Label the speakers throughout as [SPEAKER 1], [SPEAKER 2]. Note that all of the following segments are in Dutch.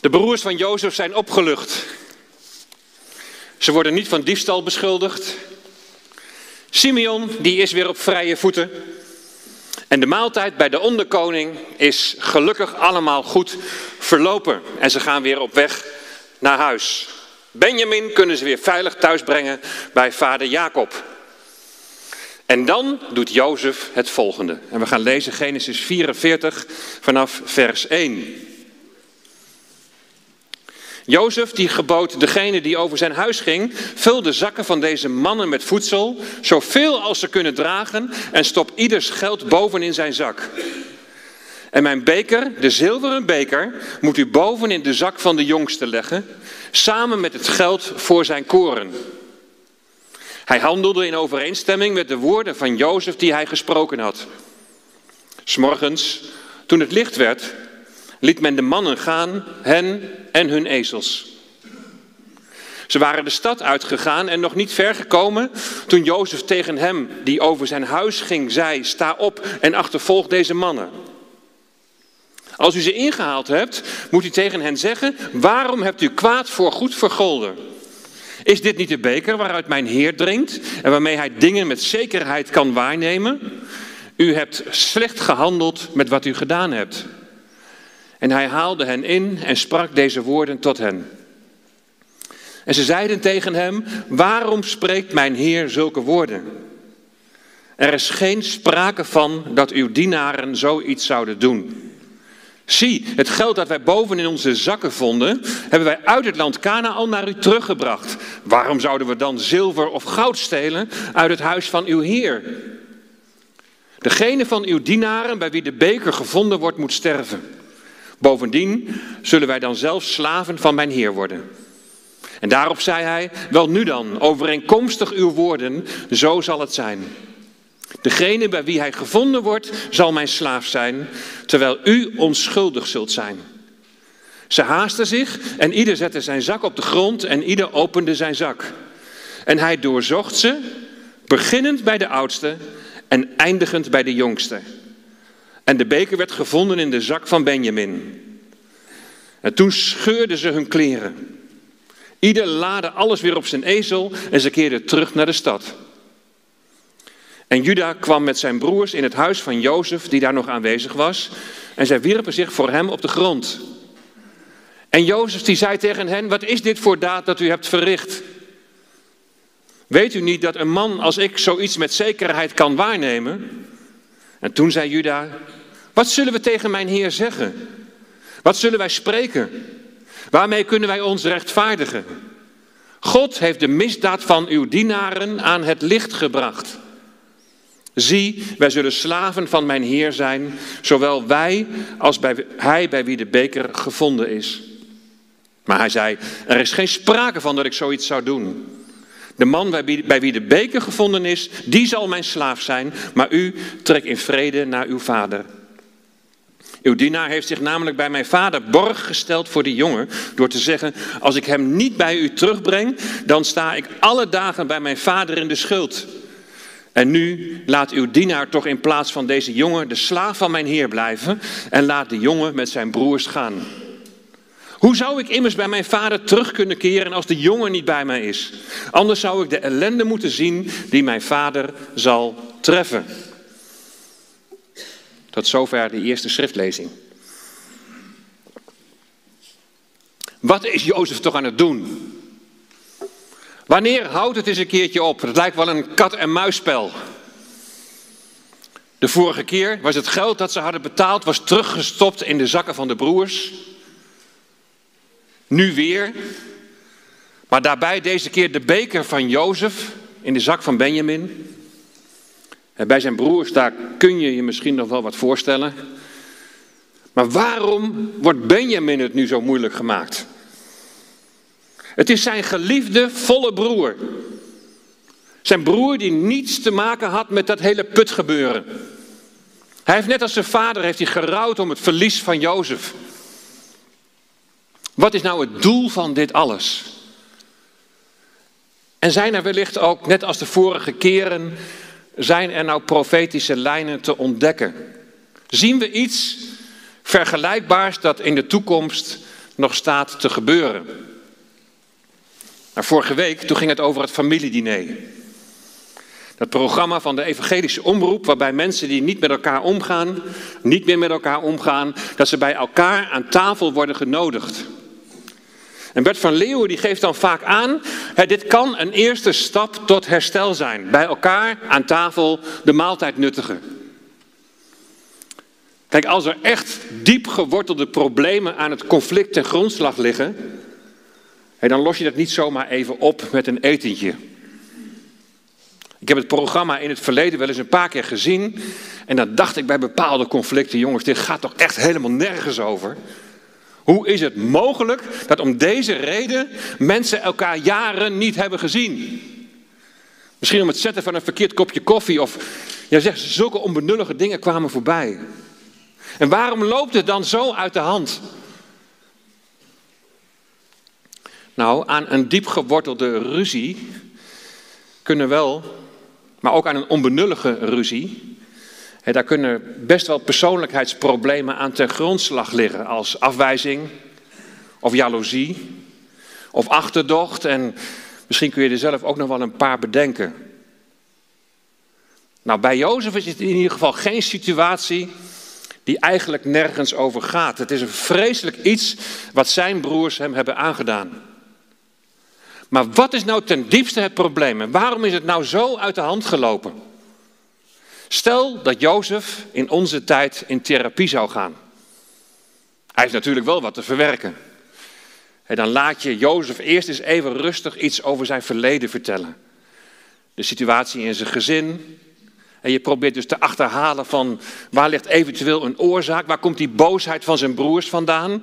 [SPEAKER 1] De broers van Jozef zijn opgelucht. Ze worden niet van diefstal beschuldigd. Simeon die is weer op vrije voeten. En de maaltijd bij de onderkoning is gelukkig allemaal goed verlopen. En ze gaan weer op weg naar huis. Benjamin kunnen ze weer veilig thuisbrengen bij vader Jacob. En dan doet Jozef het volgende. En we gaan lezen Genesis 44 vanaf vers 1. Jozef die gebood degene die over zijn huis ging, vul de zakken van deze mannen met voedsel, zoveel als ze kunnen dragen, en stop ieders geld boven in zijn zak. En mijn beker, de zilveren beker, moet u boven in de zak van de jongste leggen, samen met het geld voor zijn koren. Hij handelde in overeenstemming met de woorden van Jozef die hij gesproken had. S'morgens, toen het licht werd, liet men de mannen gaan, hen en hun ezels. Ze waren de stad uitgegaan en nog niet ver gekomen toen Jozef tegen hem, die over zijn huis ging, zei: Sta op en achtervolg deze mannen. Als u ze ingehaald hebt, moet u tegen hen zeggen: Waarom hebt u kwaad voor goed vergolden? Is dit niet de beker waaruit mijn Heer drinkt en waarmee hij dingen met zekerheid kan waarnemen? U hebt slecht gehandeld met wat u gedaan hebt. En hij haalde hen in en sprak deze woorden tot hen. En ze zeiden tegen hem: Waarom spreekt mijn Heer zulke woorden? Er is geen sprake van dat uw dienaren zoiets zouden doen. Zie, het geld dat wij boven in onze zakken vonden, hebben wij uit het land Canaan naar u teruggebracht. Waarom zouden we dan zilver of goud stelen uit het huis van uw Heer? Degene van uw dienaren bij wie de beker gevonden wordt, moet sterven. Bovendien zullen wij dan zelf slaven van mijn Heer worden. En daarop zei hij: Wel nu dan, overeenkomstig uw woorden, zo zal het zijn. Degene bij wie hij gevonden wordt, zal mijn slaaf zijn, terwijl u onschuldig zult zijn. Ze haasten zich en ieder zette zijn zak op de grond en ieder opende zijn zak. En hij doorzocht ze, beginnend bij de oudste en eindigend bij de jongste. En de beker werd gevonden in de zak van Benjamin. En toen scheurden ze hun kleren. Ieder laadde alles weer op zijn ezel en ze keerden terug naar de stad. En Juda kwam met zijn broers in het huis van Jozef, die daar nog aanwezig was, en zij wierpen zich voor hem op de grond. En Jozef die zei tegen hen, wat is dit voor daad dat u hebt verricht? Weet u niet dat een man als ik zoiets met zekerheid kan waarnemen? En toen zei Juda, wat zullen we tegen mijn Heer zeggen? Wat zullen wij spreken? Waarmee kunnen wij ons rechtvaardigen? God heeft de misdaad van uw dienaren aan het licht gebracht. Zie, wij zullen slaven van mijn Heer zijn, zowel wij als bij hij bij wie de beker gevonden is. Maar hij zei, er is geen sprake van dat ik zoiets zou doen. De man bij wie, de beker gevonden is, die zal mijn slaaf zijn, maar u trek in vrede naar uw vader. Uw dienaar heeft zich namelijk bij mijn vader borg gesteld voor die jongen, door te zeggen, als ik hem niet bij u terugbreng, dan sta ik alle dagen bij mijn vader in de schuld. En nu laat uw dienaar toch in plaats van deze jongen de slaaf van mijn heer blijven en laat de jongen met zijn broers gaan. Hoe zou ik immers bij mijn vader terug kunnen keren als de jongen niet bij mij is? Anders zou ik de ellende moeten zien die mijn vader zal treffen. Tot zover de eerste schriftlezing. Wat is Jozef toch aan het doen? Wanneer houdt het eens een keertje op? Het lijkt wel een kat-en-muisspel. De vorige keer was het geld dat ze hadden betaald was teruggestopt in de zakken van de broers. Nu weer. Maar daarbij deze keer de beker van Jozef in de zak van Benjamin. Bij zijn broers, daar kun je je misschien nog wel wat voorstellen. Maar waarom wordt Benjamin het nu zo moeilijk gemaakt? Het is zijn geliefde, volle broer. Zijn broer die niets te maken had met dat hele putgebeuren. Hij heeft net als zijn vader heeft hij gerouwd om het verlies van Jozef. Wat is nou het doel van dit alles? En zijn er wellicht ook, net als de vorige keren, zijn er nou profetische lijnen te ontdekken? Zien we iets vergelijkbaars dat in de toekomst nog staat te gebeuren. Nou, vorige week toen ging het over het familiediner. Dat programma van de evangelische omroep, waarbij mensen die niet met elkaar omgaan, niet meer met elkaar omgaan, dat ze bij elkaar aan tafel worden genodigd. En Bert van Leeuwen die geeft dan vaak aan, hè, dit kan een eerste stap tot herstel zijn. Bij elkaar aan tafel de maaltijd nuttigen. Kijk, als er echt diep gewortelde problemen aan het conflict ten grondslag liggen, hè, dan los je dat niet zomaar even op met een etentje. Ik heb het programma in het verleden wel eens een paar keer gezien. En dan dacht ik bij bepaalde conflicten, jongens, dit gaat toch echt helemaal nergens over. Hoe is het mogelijk dat om deze reden mensen elkaar jaren niet hebben gezien? Misschien om het zetten van een verkeerd kopje koffie of ja, zeg, zulke onbenullige dingen kwamen voorbij. En waarom loopt het dan zo uit de hand? Nou, aan een diep gewortelde ruzie kunnen wel, maar ook aan een onbenullige ruzie, daar kunnen best wel persoonlijkheidsproblemen aan ten grondslag liggen, als afwijzing of jaloezie of achterdocht. En misschien kun je er zelf ook nog wel een paar bedenken. Nou, bij Jozef is het in ieder geval geen situatie die eigenlijk nergens over gaat. Het is een vreselijk iets wat zijn broers hem hebben aangedaan. Maar wat is nou ten diepste het probleem en waarom is het nou zo uit de hand gelopen? Stel dat Jozef in onze tijd in therapie zou gaan. Hij heeft natuurlijk wel wat te verwerken. En dan laat je Jozef eerst eens even rustig iets over zijn verleden vertellen. De situatie in zijn gezin. En je probeert dus te achterhalen van waar ligt eventueel een oorzaak? Waar komt die boosheid van zijn broers vandaan?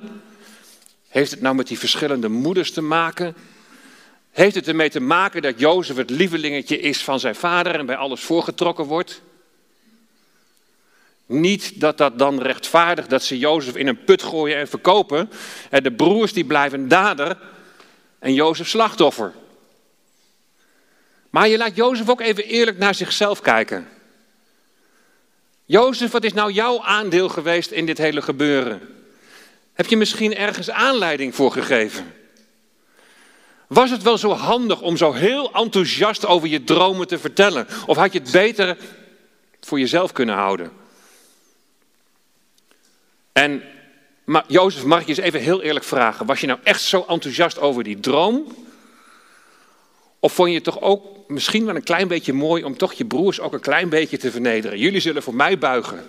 [SPEAKER 1] Heeft het nou met die verschillende moeders te maken? Heeft het ermee te maken dat Jozef het lievelingetje is van zijn vader en bij alles voorgetrokken wordt? Niet dat dat dan rechtvaardigt dat ze Jozef in een put gooien en verkopen. De broers die blijven dader en Jozef slachtoffer. Maar je laat Jozef ook even eerlijk naar zichzelf kijken. Jozef, wat is nou jouw aandeel geweest in dit hele gebeuren? Heb je misschien ergens aanleiding voor gegeven? Was het wel zo handig om zo heel enthousiast over je dromen te vertellen? Of had je het beter voor jezelf kunnen houden? En maar Jozef, mag ik je eens even heel eerlijk vragen. Was je nou echt zo enthousiast over die droom? Of vond je het toch ook misschien wel een klein beetje mooi om toch je broers ook een klein beetje te vernederen? Jullie zullen voor mij buigen.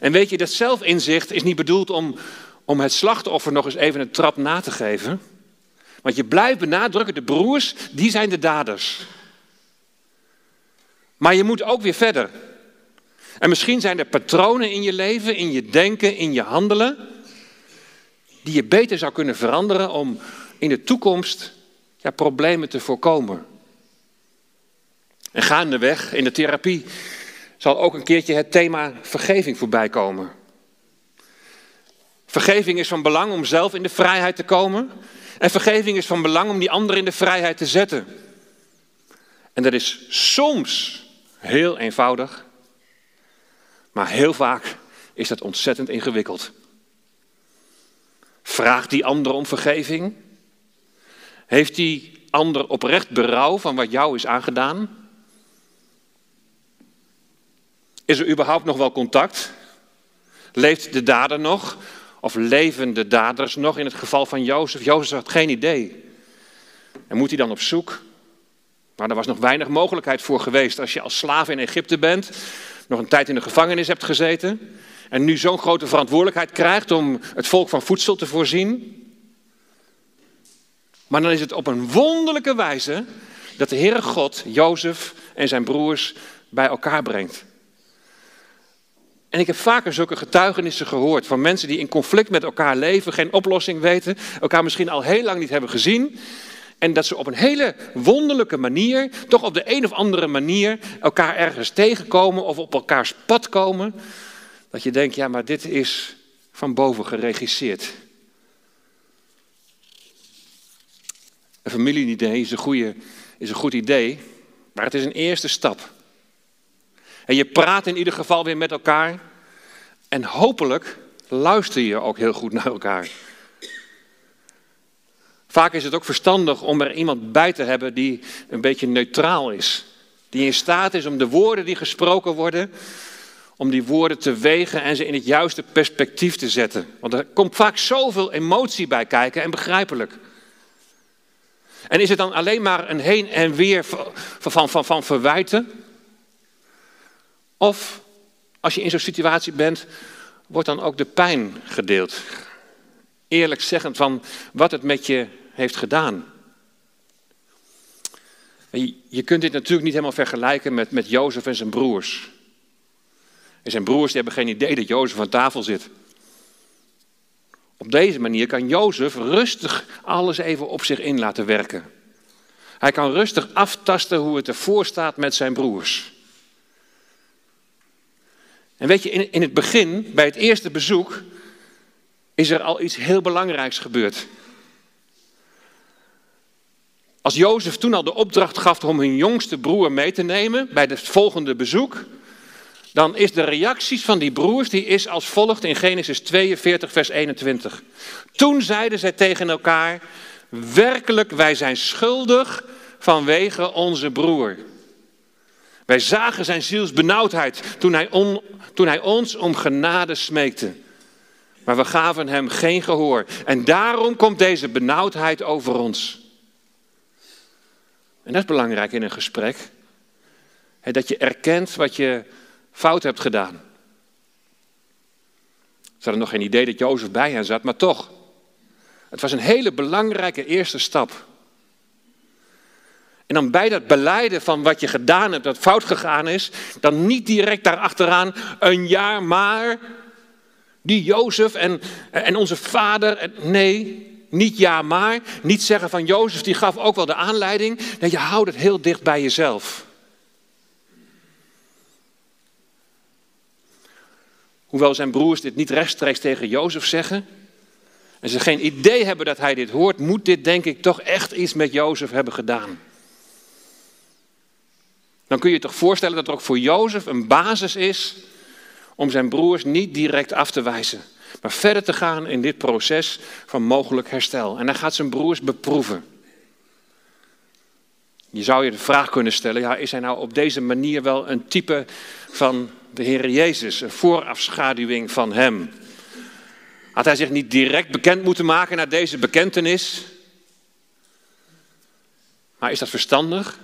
[SPEAKER 1] En weet je, dat zelfinzicht is niet bedoeld om, om het slachtoffer nog eens even een trap na te geven. Want je blijft benadrukken, de broers, die zijn de daders. Maar je moet ook weer verder. En misschien zijn er patronen in je leven, in je denken, in je handelen, die je beter zou kunnen veranderen om in de toekomst ja, problemen te voorkomen. En gaandeweg in de therapie zal ook een keertje het thema vergeving voorbij komen. Vergeving is van belang om zelf in de vrijheid te komen. En vergeving is van belang om die ander in de vrijheid te zetten. En dat is soms heel eenvoudig. Maar heel vaak is dat ontzettend ingewikkeld. Vraagt die ander om vergeving? Heeft die ander oprecht berouw van wat jou is aangedaan? Is er überhaupt nog wel contact? Leeft de dader nog? Of leven de daders nog in het geval van Jozef? Jozef had geen idee. En moet hij dan op zoek? Maar er was nog weinig mogelijkheid voor geweest. Als je als slaaf in Egypte bent, nog een tijd in de gevangenis hebt gezeten en nu zo'n grote verantwoordelijkheid krijgt om het volk van voedsel te voorzien. Maar dan is het op een wonderlijke wijze dat de Heere God Jozef en zijn broers bij elkaar brengt. En ik heb vaker zulke getuigenissen gehoord van mensen die in conflict met elkaar leven, geen oplossing weten, elkaar misschien al heel lang niet hebben gezien. En dat ze op een hele wonderlijke manier, toch op de een of andere manier, elkaar ergens tegenkomen of op elkaars pad komen. Dat je denkt, ja, maar dit is van boven geregisseerd. Een familieidee is een, is een goed idee, maar het is een eerste stap. En je praat in ieder geval weer met elkaar. En hopelijk luister je ook heel goed naar elkaar. Vaak is het ook verstandig om er iemand bij te hebben die een beetje neutraal is. Die in staat is om de woorden die gesproken worden, om die woorden te wegen en ze in het juiste perspectief te zetten. Want er komt vaak zoveel emotie bij kijken en begrijpelijk. En is het dan alleen maar een heen en weer van, van, van, van verwijten? Of als je in zo'n situatie bent, wordt dan ook de pijn gedeeld. Eerlijk zeggend van wat het met je heeft gedaan. Je kunt dit natuurlijk niet helemaal vergelijken met, met Jozef en zijn broers. En zijn broers die hebben geen idee dat Jozef aan tafel zit. Op deze manier kan Jozef rustig alles even op zich in laten werken. Hij kan rustig aftasten hoe het ervoor staat met zijn broers. En weet je, in, in het begin, bij het eerste bezoek, is er al iets heel belangrijks gebeurd. Als Jozef toen al de opdracht gaf om hun jongste broer mee te nemen bij het volgende bezoek, dan is de reacties van die broers die is als volgt in Genesis 42 vers 21. Toen zeiden zij tegen elkaar, werkelijk wij zijn schuldig vanwege onze broer. Wij zagen zijn zielsbenauwdheid toen hij, toen hij ons om genade smeekte. Maar we gaven hem geen gehoor. En daarom komt deze benauwdheid over ons. En dat is belangrijk in een gesprek. dat je erkent wat je fout hebt gedaan. Ze hadden nog geen idee dat Jozef bij hen zat, maar toch. Het was een hele belangrijke eerste stap. En dan bij dat beleiden van wat je gedaan hebt, dat fout gegaan is, dan niet direct daarachteraan een jaar maar, die Jozef en, en onze vader. nee, niet ja maar, niet zeggen van Jozef, die gaf ook wel de aanleiding. Nee, je houdt het heel dicht bij jezelf. Hoewel zijn broers dit niet rechtstreeks tegen Jozef zeggen. En ze geen idee hebben dat hij dit hoort, moet dit denk ik toch echt iets met Jozef hebben gedaan. Dan kun je je toch voorstellen dat er ook voor Jozef een basis is om zijn broers niet direct af te wijzen. Maar verder te gaan in dit proces van mogelijk herstel. En hij gaat zijn broers beproeven. Je zou je de vraag kunnen stellen, ja, is hij nou op deze manier wel een type van de Heer Jezus, een voorafschaduwing van Hem? Had hij zich niet direct bekend moeten maken naar deze bekentenis? Maar is dat verstandig?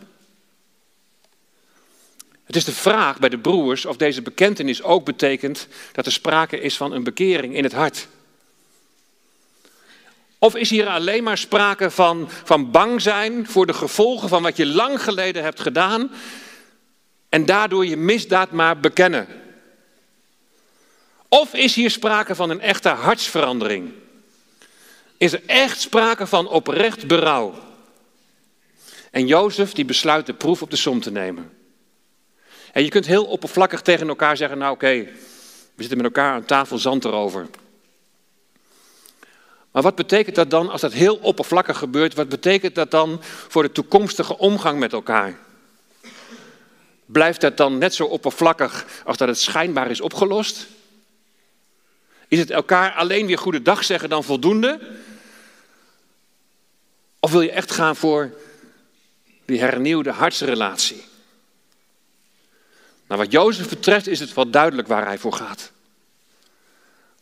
[SPEAKER 1] Het is de vraag bij de broers of deze bekentenis ook betekent dat er sprake is van een bekering in het hart. Of is hier alleen maar sprake van, van bang zijn voor de gevolgen van wat je lang geleden hebt gedaan en daardoor je misdaad maar bekennen? Of is hier sprake van een echte hartsverandering? Is er echt sprake van oprecht berouw? En Jozef die besluit de proef op de som te nemen. En je kunt heel oppervlakkig tegen elkaar zeggen, nou oké, we zitten met elkaar aan tafel zand erover. Maar wat betekent dat dan als dat heel oppervlakkig gebeurt? Wat betekent dat dan voor de toekomstige omgang met elkaar? Blijft dat dan net zo oppervlakkig als dat het schijnbaar is opgelost? Is het elkaar alleen weer goede dag zeggen dan voldoende? Of wil je echt gaan voor die hernieuwde hartsrelatie? Nou, wat Jozef betreft is het wel duidelijk waar hij voor gaat.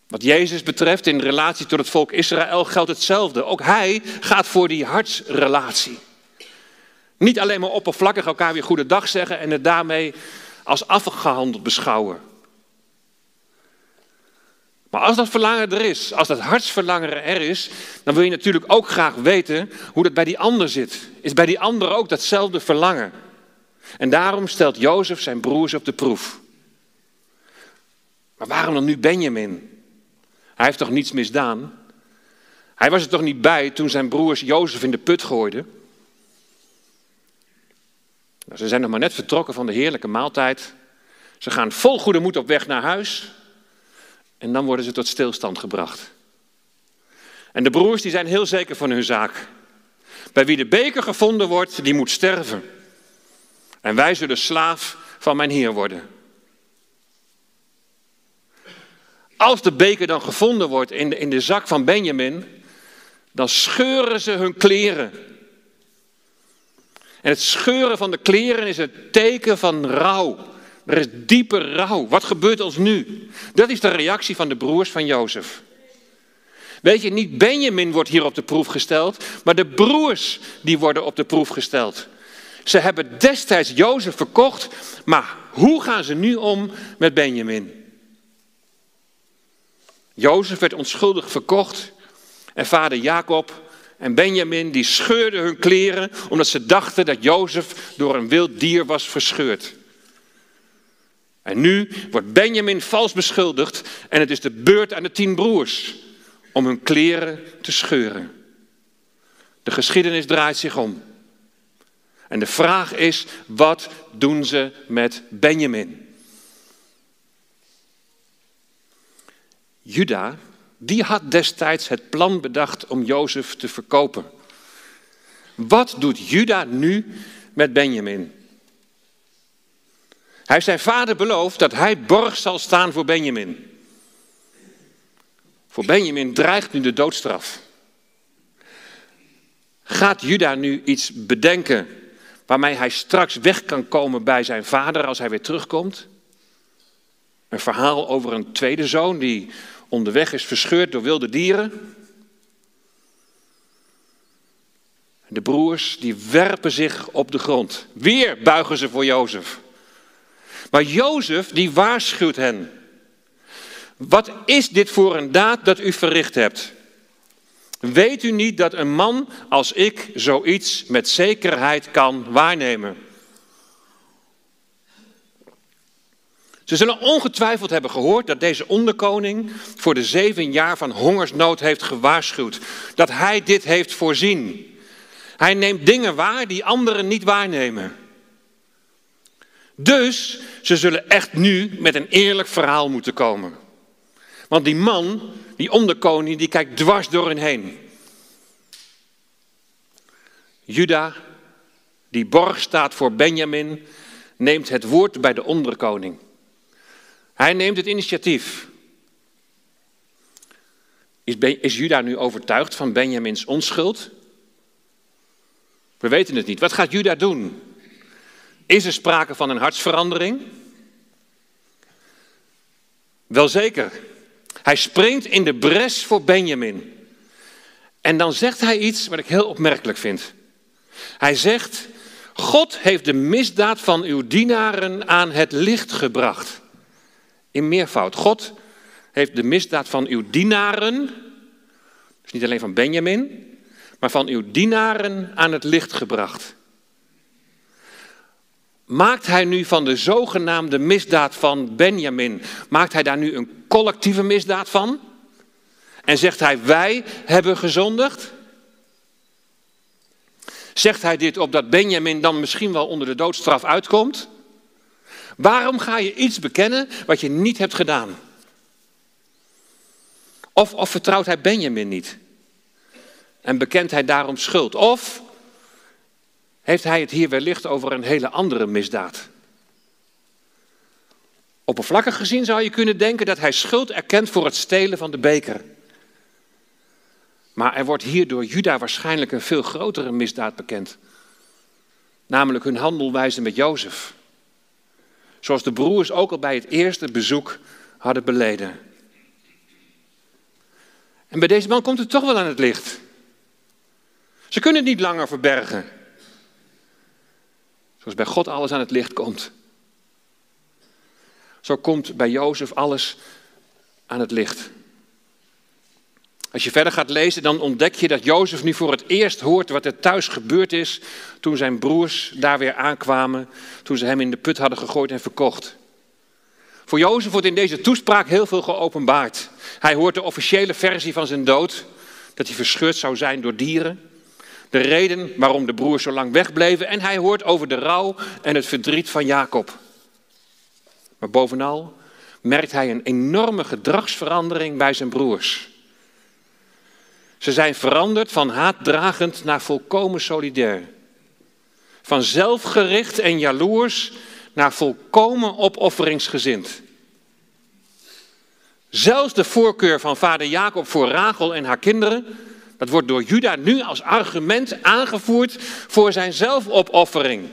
[SPEAKER 1] Wat Jezus betreft in relatie tot het volk Israël geldt hetzelfde. Ook hij gaat voor die hartsrelatie. Niet alleen maar oppervlakkig elkaar weer goede dag zeggen en het daarmee als afgehandeld beschouwen. Maar als dat verlangen er is, als dat hartsverlangen er is, dan wil je natuurlijk ook graag weten hoe dat bij die ander zit. Is bij die ander ook datzelfde verlangen? En daarom stelt Jozef zijn broers op de proef. Maar waarom dan nu Benjamin? Hij heeft toch niets misdaan? Hij was er toch niet bij toen zijn broers Jozef in de put gooiden? Nou, ze zijn nog maar net vertrokken van de heerlijke maaltijd. Ze gaan vol goede moed op weg naar huis. En dan worden ze tot stilstand gebracht. En de broers die zijn heel zeker van hun zaak. Bij wie de beker gevonden wordt, die moet sterven. En wij zullen slaaf van mijn Heer worden. als de beker dan gevonden wordt in de, in de zak van Benjamin, dan scheuren ze hun kleren. En het scheuren van de kleren is het teken van rouw. Er is diepe rouw. Wat gebeurt ons nu? Dat is de reactie van de broers van Jozef. Weet je, niet Benjamin wordt hier op de proef gesteld, maar de broers die worden op de proef gesteld. Ze hebben destijds Jozef verkocht, maar hoe gaan ze nu om met Benjamin? Jozef werd onschuldig verkocht en vader Jacob en Benjamin die scheurden hun kleren omdat ze dachten dat Jozef door een wild dier was verscheurd. En nu wordt Benjamin vals beschuldigd en het is de beurt aan de tien broers om hun kleren te scheuren. De geschiedenis draait zich om. En de vraag is, wat doen ze met Benjamin? Juda, die had destijds het plan bedacht om Jozef te verkopen. Wat doet Juda nu met Benjamin? Hij heeft zijn vader beloofd dat hij borg zal staan voor Benjamin. Voor Benjamin dreigt nu de doodstraf. Gaat Juda nu iets bedenken waarmee hij straks weg kan komen bij zijn vader als hij weer terugkomt? Een verhaal over een tweede zoon die onderweg is verscheurd door wilde dieren. De broers die werpen zich op de grond. Weer buigen ze voor Jozef. Maar Jozef die waarschuwt hen. Wat is dit voor een daad dat u verricht hebt? Weet u niet dat een man als ik zoiets met zekerheid kan waarnemen? Ze zullen ongetwijfeld hebben gehoord dat deze onderkoning voor de zeven jaar van hongersnood heeft gewaarschuwd. Dat hij dit heeft voorzien. Hij neemt dingen waar die anderen niet waarnemen. Dus ze zullen echt nu met een eerlijk verhaal moeten komen. Want die man, die onderkoning, die kijkt dwars door hen heen. Juda, die borg staat voor Benjamin, neemt het woord bij de onderkoning. Hij neemt het initiatief. Is, is Juda nu overtuigd van Benjamins onschuld? We weten het niet. Wat gaat Juda doen? Is er sprake van een hartsverandering? Welzeker. Hij springt in de bres voor Benjamin. En dan zegt hij iets wat ik heel opmerkelijk vind. Hij zegt: God heeft de misdaad van uw dienaren aan het licht gebracht in meervoud. God heeft de misdaad van uw dienaren, dus niet alleen van Benjamin, maar van uw dienaren aan het licht gebracht. Maakt hij nu van de zogenaamde misdaad van Benjamin, maakt hij daar nu een collectieve misdaad van? En zegt hij, wij hebben gezondigd? Zegt hij dit opdat Benjamin dan misschien wel onder de doodstraf uitkomt? Waarom ga je iets bekennen wat je niet hebt gedaan? Of, of vertrouwt hij Benjamin niet? En bekent hij daarom schuld? Of heeft hij het hier wellicht over een hele andere misdaad? Oppervlakkig gezien zou je kunnen denken dat hij schuld erkent voor het stelen van de beker. Maar er wordt hier door Juda waarschijnlijk een veel grotere misdaad bekend. Namelijk hun handelwijze met Jozef. Zoals de broers ook al bij het eerste bezoek hadden beleden. En bij deze man komt het toch wel aan het licht. Ze kunnen het niet langer verbergen. Zoals bij God alles aan het licht komt. Zo komt bij Jozef alles aan het licht. Als je verder gaat lezen, dan ontdek je dat Jozef nu voor het eerst hoort wat er thuis gebeurd is toen zijn broers daar weer aankwamen, toen ze hem in de put hadden gegooid en verkocht. Voor Jozef wordt in deze toespraak heel veel geopenbaard. Hij hoort de officiële versie van zijn dood, dat hij verscheurd zou zijn door dieren. De reden waarom de broers zo lang wegbleven en hij hoort over de rouw en het verdriet van Jacob. Maar bovenal merkt hij een enorme gedragsverandering bij zijn broers. Ze zijn veranderd van haatdragend naar volkomen solidair. Van zelfgericht en jaloers naar volkomen opofferingsgezind. Zelfs de voorkeur van vader Jacob voor Rachel en haar kinderen, dat wordt door Juda nu als argument aangevoerd voor zijn zelfopoffering.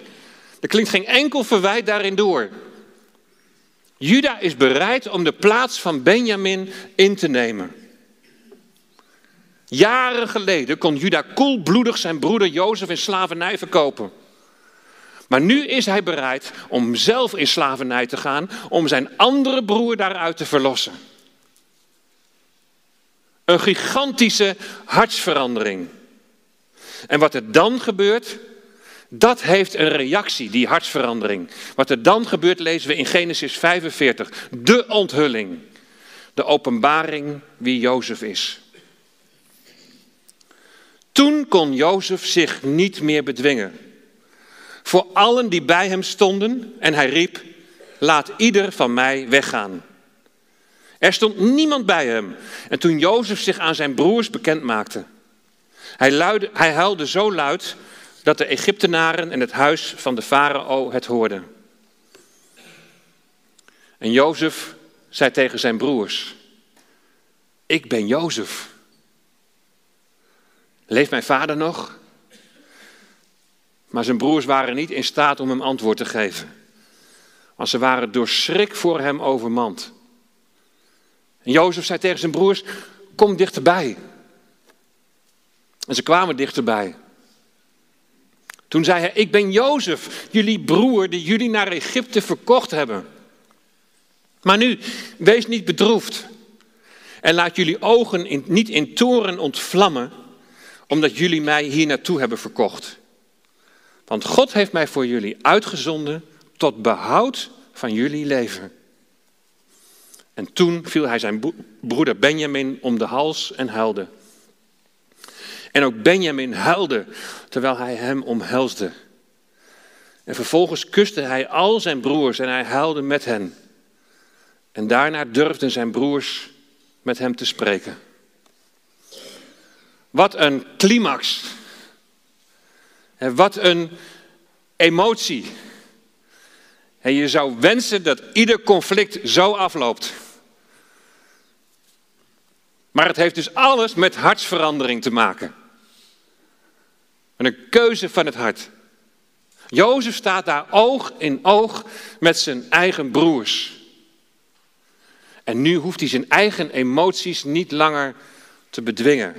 [SPEAKER 1] Er klinkt geen enkel verwijt daarin door. Juda is bereid om de plaats van Benjamin in te nemen. Jaren geleden kon Juda koelbloedig zijn broeder Jozef in slavernij verkopen. Maar nu is hij bereid om zelf in slavernij te gaan, om zijn andere broer daaruit te verlossen. Een gigantische hartsverandering. En wat er dan gebeurt, dat heeft een reactie, die hartsverandering. Wat er dan gebeurt, lezen we in Genesis 45. De onthulling. De openbaring wie Jozef is. Toen kon Jozef zich niet meer bedwingen. Voor allen die bij hem stonden en hij riep, laat ieder van mij weggaan. Er stond niemand bij hem. En toen Jozef zich aan zijn broers bekend maakte, hij, luidde, hij huilde zo luid dat de Egyptenaren en het huis van de farao het hoorden. En Jozef zei tegen zijn broers, ik ben Jozef. Leeft mijn vader nog? Maar zijn broers waren niet in staat om hem antwoord te geven. Want ze waren door schrik voor hem overmand. En Jozef zei tegen zijn broers: Kom dichterbij. En ze kwamen dichterbij. Toen zei hij: Ik ben Jozef, jullie broer, die jullie naar Egypte verkocht hebben. Maar nu, wees niet bedroefd. En laat jullie ogen niet in toren ontvlammen, omdat jullie mij hier naartoe hebben verkocht. Want God heeft mij voor jullie uitgezonden tot behoud van jullie leven. En toen viel hij zijn broeder Benjamin om de hals en huilde. En ook Benjamin huilde terwijl hij hem omhelsde. En vervolgens kuste hij al zijn broers en hij huilde met hen. En daarna durfden zijn broers met hem te spreken. Wat een climax. En wat een emotie. En je zou wensen dat ieder conflict zo afloopt. Maar het heeft dus alles met hartsverandering te maken. Met een keuze van het hart. Jozef staat daar oog in oog met zijn eigen broers. En nu hoeft hij zijn eigen emoties niet langer te bedwingen.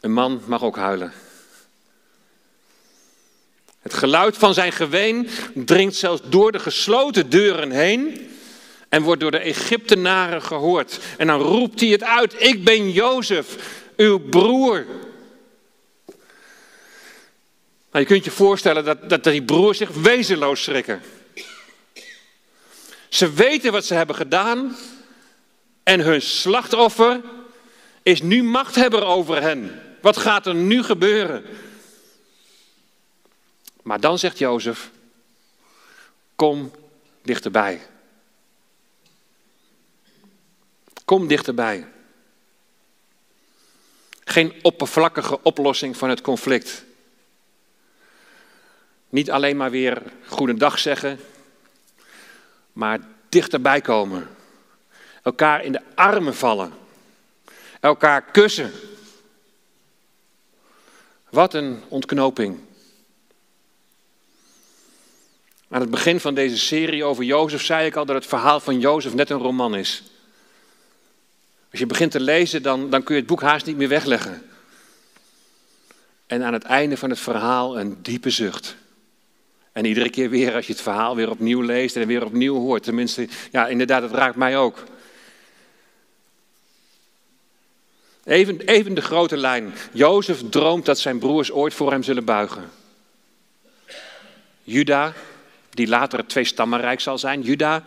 [SPEAKER 1] Een man mag ook huilen. Het geluid van zijn geween dringt zelfs door de gesloten deuren heen en wordt door de Egyptenaren gehoord. En dan roept hij het uit: Ik ben Jozef, uw broer. Nou, je kunt je voorstellen dat, dat die broers zich wezenloos schrikken. Ze weten wat ze hebben gedaan en hun slachtoffer is nu machthebber over hen. Wat gaat er nu gebeuren? Maar dan zegt Jozef, kom dichterbij. Kom dichterbij. Geen oppervlakkige oplossing van het conflict. Niet alleen maar weer goedendag zeggen, maar dichterbij komen. Elkaar in de armen vallen. Elkaar kussen. Wat een ontknoping. Aan het begin van deze serie over Jozef zei ik al dat het verhaal van Jozef net een roman is. Als je begint te lezen, dan, dan kun je het boek haast niet meer wegleggen. En aan het einde van het verhaal een diepe zucht. En iedere keer weer als je het verhaal weer opnieuw leest en weer opnieuw hoort. Tenminste, ja, inderdaad, het raakt mij ook. Even, even de grote lijn. Jozef droomt dat zijn broers ooit voor hem zullen buigen. Juda, die later het tweestammenrijk zal zijn. Juda,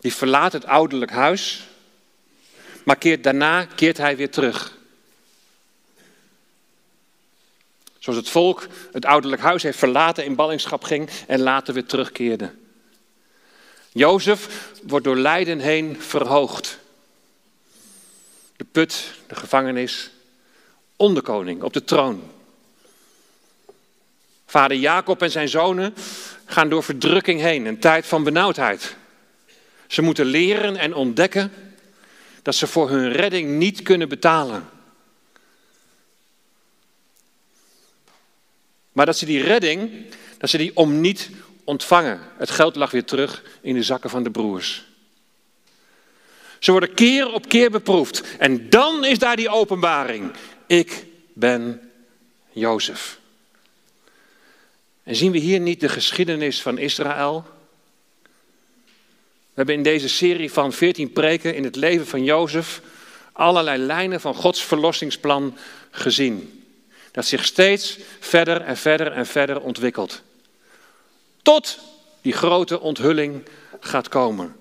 [SPEAKER 1] die verlaat het ouderlijk huis. Maar keert, daarna keert hij weer terug. Zoals het volk het ouderlijk huis heeft verlaten, in ballingschap ging en later weer terugkeerde. Jozef wordt door lijden heen verhoogd de put, de gevangenis, onderkoning op de troon. Vader Jacob en zijn zonen gaan door verdrukking heen, een tijd van benauwdheid. Ze moeten leren en ontdekken dat ze voor hun redding niet kunnen betalen. Maar dat ze die redding, dat ze die om niet ontvangen. Het geld lag weer terug in de zakken van de broers. Ze worden keer op keer beproefd. En dan is daar die openbaring. Ik ben Jozef. En zien we hier niet de geschiedenis van Israël? We hebben in deze serie van 14 preken in het leven van Jozef allerlei lijnen van Gods verlossingsplan gezien. Dat zich steeds verder en verder en verder ontwikkelt. Tot die grote onthulling gaat komen.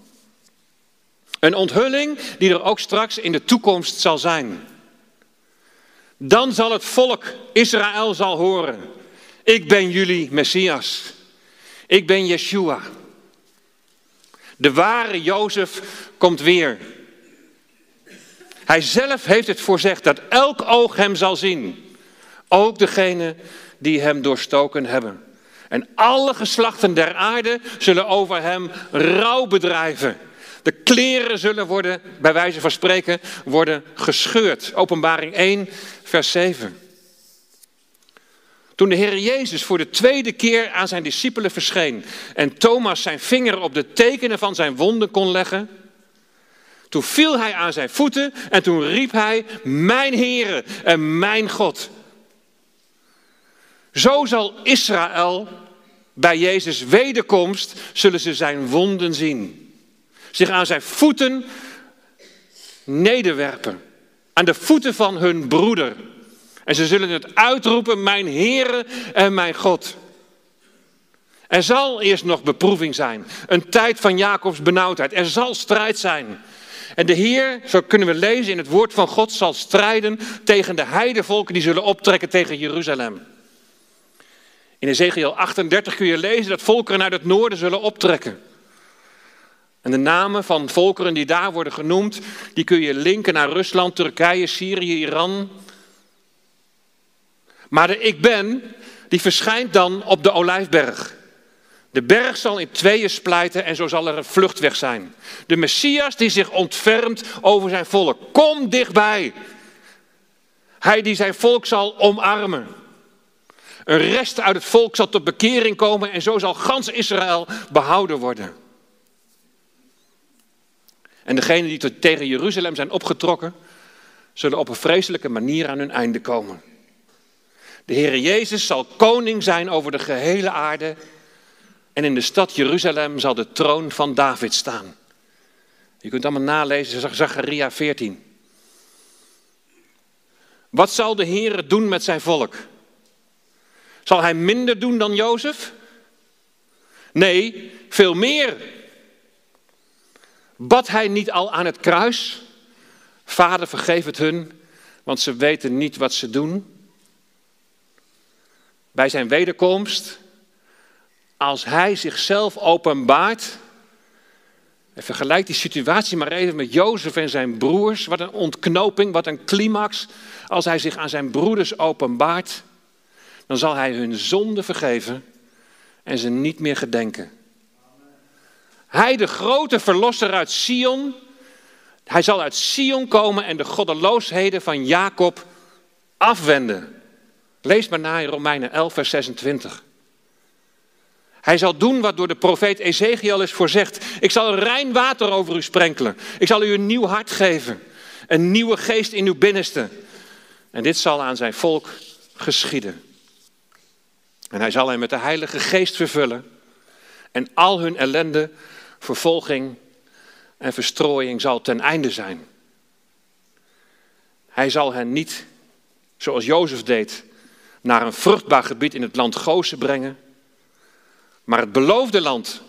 [SPEAKER 1] Een onthulling die er ook straks in de toekomst zal zijn. Dan zal het volk Israël zal horen. Ik ben jullie Messias. Ik ben Yeshua. De ware Jozef komt weer. Hij zelf heeft het voorzegd dat elk oog hem zal zien. Ook degene die hem doorstoken hebben. En alle geslachten der aarde zullen over hem rouw bedrijven. De kleren zullen worden, bij wijze van spreken, worden gescheurd. Openbaring 1, vers 7. Toen de Heer Jezus voor de tweede keer aan zijn discipelen verscheen en Thomas zijn vinger op de tekenen van zijn wonden kon leggen, toen viel hij aan zijn voeten en toen riep hij, mijn Heere en mijn God. Zo zal Israël bij Jezus' wederkomst, zullen ze zijn wonden zien. Zich aan zijn voeten nederwerpen. Aan de voeten van hun broeder. En ze zullen het uitroepen, mijn Heere en mijn God. Er zal eerst nog beproeving zijn. Een tijd van Jacobs benauwdheid. Er zal strijd zijn. En de Heer, zo kunnen we lezen in het woord van God, zal strijden tegen de heidevolken die zullen optrekken tegen Jeruzalem. In Ezekiel 38 kun je lezen dat volkeren uit het noorden zullen optrekken. En de namen van volkeren die daar worden genoemd, die kun je linken naar Rusland, Turkije, Syrië, Iran. Maar de ik ben, die verschijnt dan op de Olijfberg. De berg zal in tweeën splijten en zo zal er een vluchtweg zijn. De Messias die zich ontfermt over zijn volk. Kom dichtbij. Hij die zijn volk zal omarmen. Een rest uit het volk zal tot bekering komen en zo zal gans Israël behouden worden. En degenen die tegen Jeruzalem zijn opgetrokken, zullen op een vreselijke manier aan hun einde komen. De Heere Jezus zal koning zijn over de gehele aarde en in de stad Jeruzalem zal de troon van David staan. Je kunt allemaal nalezen, Zacharia 14. Wat zal de Heere doen met zijn volk? Zal hij minder doen dan Jozef? Nee, veel meer. Bad hij niet al aan het kruis? Vader, vergeef het hun, want ze weten niet wat ze doen. Bij zijn wederkomst, als hij zichzelf openbaart. En vergelijk die situatie maar even met Jozef en zijn broers. Wat een ontknoping, wat een climax. Als hij zich aan zijn broeders openbaart dan zal hij hun zonde vergeven en ze niet meer gedenken. Hij, de grote verlosser uit Sion, hij zal uit Sion komen en de goddeloosheden van Jacob afwenden. Lees maar na in Romeinen 11, vers 26. Hij zal doen wat door de profeet Ezekiel is voorzegd. Ik zal rein water over u sprenkelen. Ik zal u een nieuw hart geven. Een nieuwe geest in uw binnenste. En dit zal aan zijn volk geschieden. En hij zal hen met de Heilige Geest vervullen. En al hun ellende, vervolging en verstrooiing zal ten einde zijn. Hij zal hen niet, zoals Jozef deed, naar een vruchtbaar gebied in het land Gozen brengen. Maar het beloofde land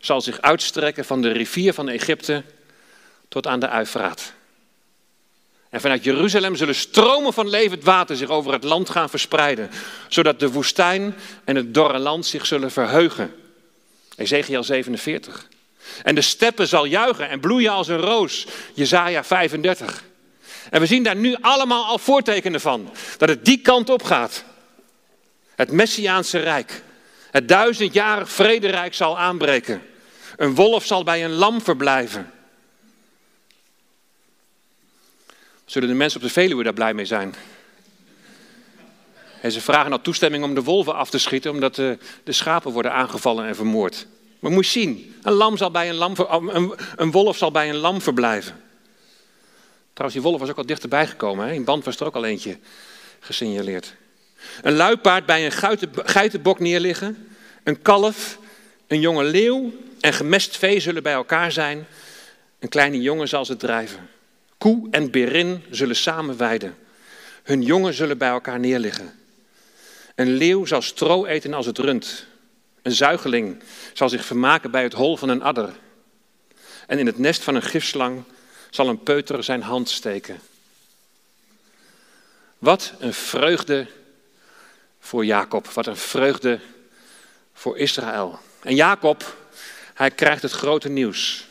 [SPEAKER 1] zal zich uitstrekken van de rivier van Egypte tot aan de Uifraat. En vanuit Jeruzalem zullen stromen van levend water zich over het land gaan verspreiden, zodat de woestijn en het dorre land zich zullen verheugen. Ezekiel 47. En de steppen zal juichen en bloeien als een roos. Jezaja 35. En we zien daar nu allemaal al voortekenen van. Dat het die kant op gaat. Het Messiaanse Rijk. Het duizendjarig vrederijk zal aanbreken. Een wolf zal bij een lam verblijven. Zullen de mensen op de Veluwe daar blij mee zijn? En ze vragen nou toestemming om de wolven af te schieten, omdat de, de schapen worden aangevallen en vermoord. Maar moet zien, een, lam zal bij een, lam, een, een wolf zal bij een lam verblijven. Trouwens, die wolf was ook al dichterbij gekomen. Hè? In band was er ook al eentje gesignaleerd. Een luipaard bij een geitenbok neerliggen. Een kalf, een jonge leeuw en gemest vee zullen bij elkaar zijn. Een kleine jongen zal ze drijven. Koe en berin zullen samen weiden. Hun jongen zullen bij elkaar neerliggen. Een leeuw zal stro eten als het rund. Een zuigeling zal zich vermaken bij het hol van een adder. En in het nest van een gifslang zal een peuter zijn hand steken. Wat een vreugde voor Jacob, wat een vreugde voor Israël. En Jacob, hij krijgt het grote nieuws.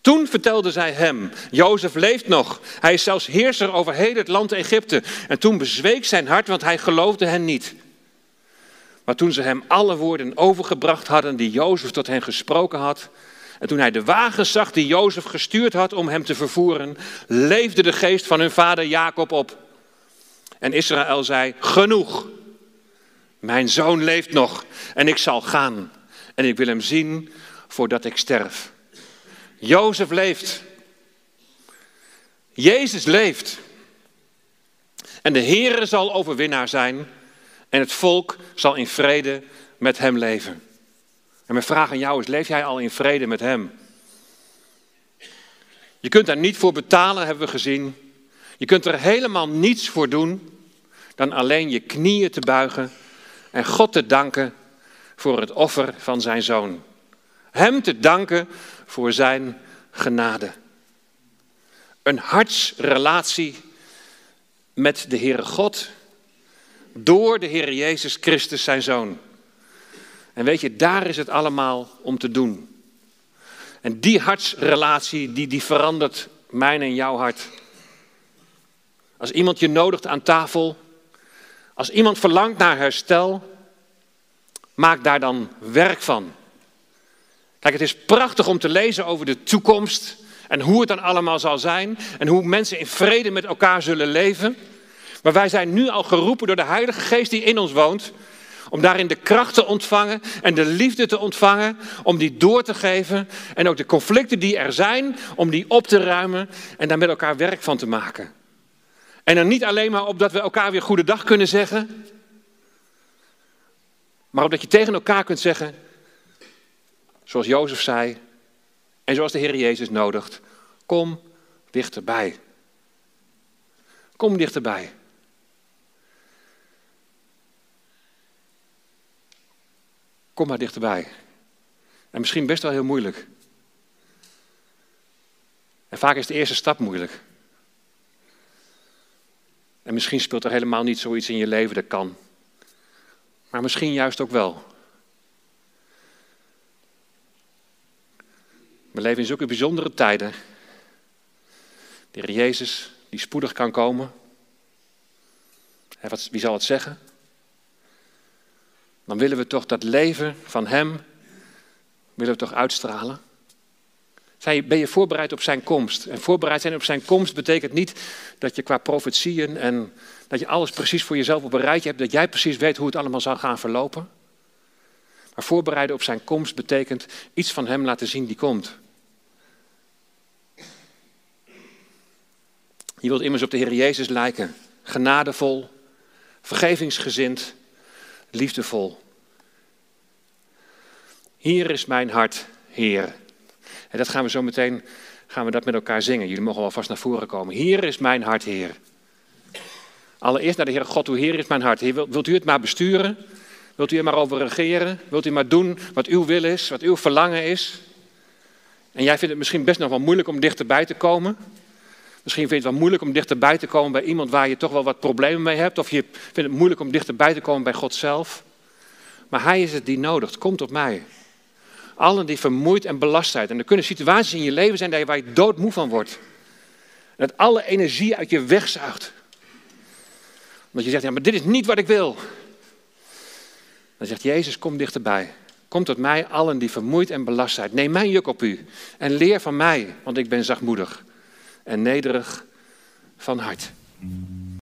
[SPEAKER 1] Toen vertelde zij hem, Jozef leeft nog. Hij is zelfs heerser over heel het land Egypte. En toen bezweek zijn hart, want hij geloofde hen niet. Maar toen ze hem alle woorden overgebracht hadden die Jozef tot hen gesproken had, en toen hij de wagen zag die Jozef gestuurd had om hem te vervoeren, leefde de geest van hun vader Jacob op. En Israël zei: Genoeg, mijn zoon leeft nog en ik zal gaan. En ik wil hem zien voordat ik sterf. Jozef leeft. Jezus leeft. En de Heere zal overwinnaar zijn en het volk zal in vrede met hem leven. En mijn vraag aan jou is, leef jij al in vrede met hem? Je kunt daar niet voor betalen, hebben we gezien. Je kunt er helemaal niets voor doen dan alleen je knieën te buigen en God te danken voor het offer van zijn zoon. Hem te danken voor zijn genade. Een hartsrelatie met de Heere God door de Heer Jezus Christus, zijn zoon. En weet je, daar is het allemaal om te doen. En die hartsrelatie, die, die verandert mijn en jouw hart. Als iemand je nodigt aan tafel, als iemand verlangt naar herstel, maak daar dan werk van. Kijk, het is prachtig om te lezen over de toekomst en hoe het dan allemaal zal zijn en hoe mensen in vrede met elkaar zullen leven. Maar wij zijn nu al geroepen door de Heilige Geest die in ons woont, om daarin de kracht te ontvangen en de liefde te ontvangen, om die door te geven en ook de conflicten die er zijn, om die op te ruimen en daar met elkaar werk van te maken. En dan niet alleen maar opdat we elkaar weer goede dag kunnen zeggen, maar opdat je tegen elkaar kunt zeggen, zoals Jozef zei en zoals de Heer Jezus nodigt, kom dichterbij. Kom dichterbij. Kom maar dichterbij. En misschien best wel heel moeilijk. En vaak is de eerste stap moeilijk. En misschien speelt er helemaal niet zoiets in je leven, dat kan. Maar misschien juist ook wel. We leven in zulke bijzondere tijden. De Jezus, die spoedig kan komen. Wie zal het zeggen? Dan willen we toch dat leven van Hem, willen we toch uitstralen? Ben je voorbereid op zijn komst? En voorbereid zijn op zijn komst betekent niet dat je qua profetieën en dat je alles precies voor jezelf op een rijtje hebt, dat jij precies weet hoe het allemaal zal gaan verlopen. Maar voorbereiden op zijn komst betekent iets van hem laten zien die komt. Je wilt immers op de Heer Jezus lijken, genadevol, vergevingsgezind, liefdevol. Hier is mijn hart, Heer. En dat gaan we zo meteen gaan we dat met elkaar zingen. Jullie mogen wel vast naar voren komen. Hier is mijn hart, Heer. Allereerst naar de Heer God, hoe Heer is mijn hart. Heer, wilt u het maar besturen? Wilt u er maar over regeren? Wilt u maar doen wat uw wil is, wat uw verlangen is? En jij vindt het misschien best nog wel moeilijk om dichterbij te komen. Misschien vind je het wel moeilijk om dichterbij te komen bij iemand waar je toch wel wat problemen mee hebt. Of je vindt het moeilijk om dichterbij te komen bij God zelf. Maar Hij is het die nodigt. Kom tot mij. Allen die vermoeid en belast zijn. En er kunnen situaties in je leven zijn waar je doodmoe van wordt. Dat alle energie uit je wegzuigt. Omdat je zegt, ja, maar dit is niet wat ik wil. Dan zegt Jezus, kom dichterbij. Kom tot mij, allen die vermoeid en belast zijn. Neem mijn juk op u en leer van mij, want ik ben zachtmoedig en nederig van hart.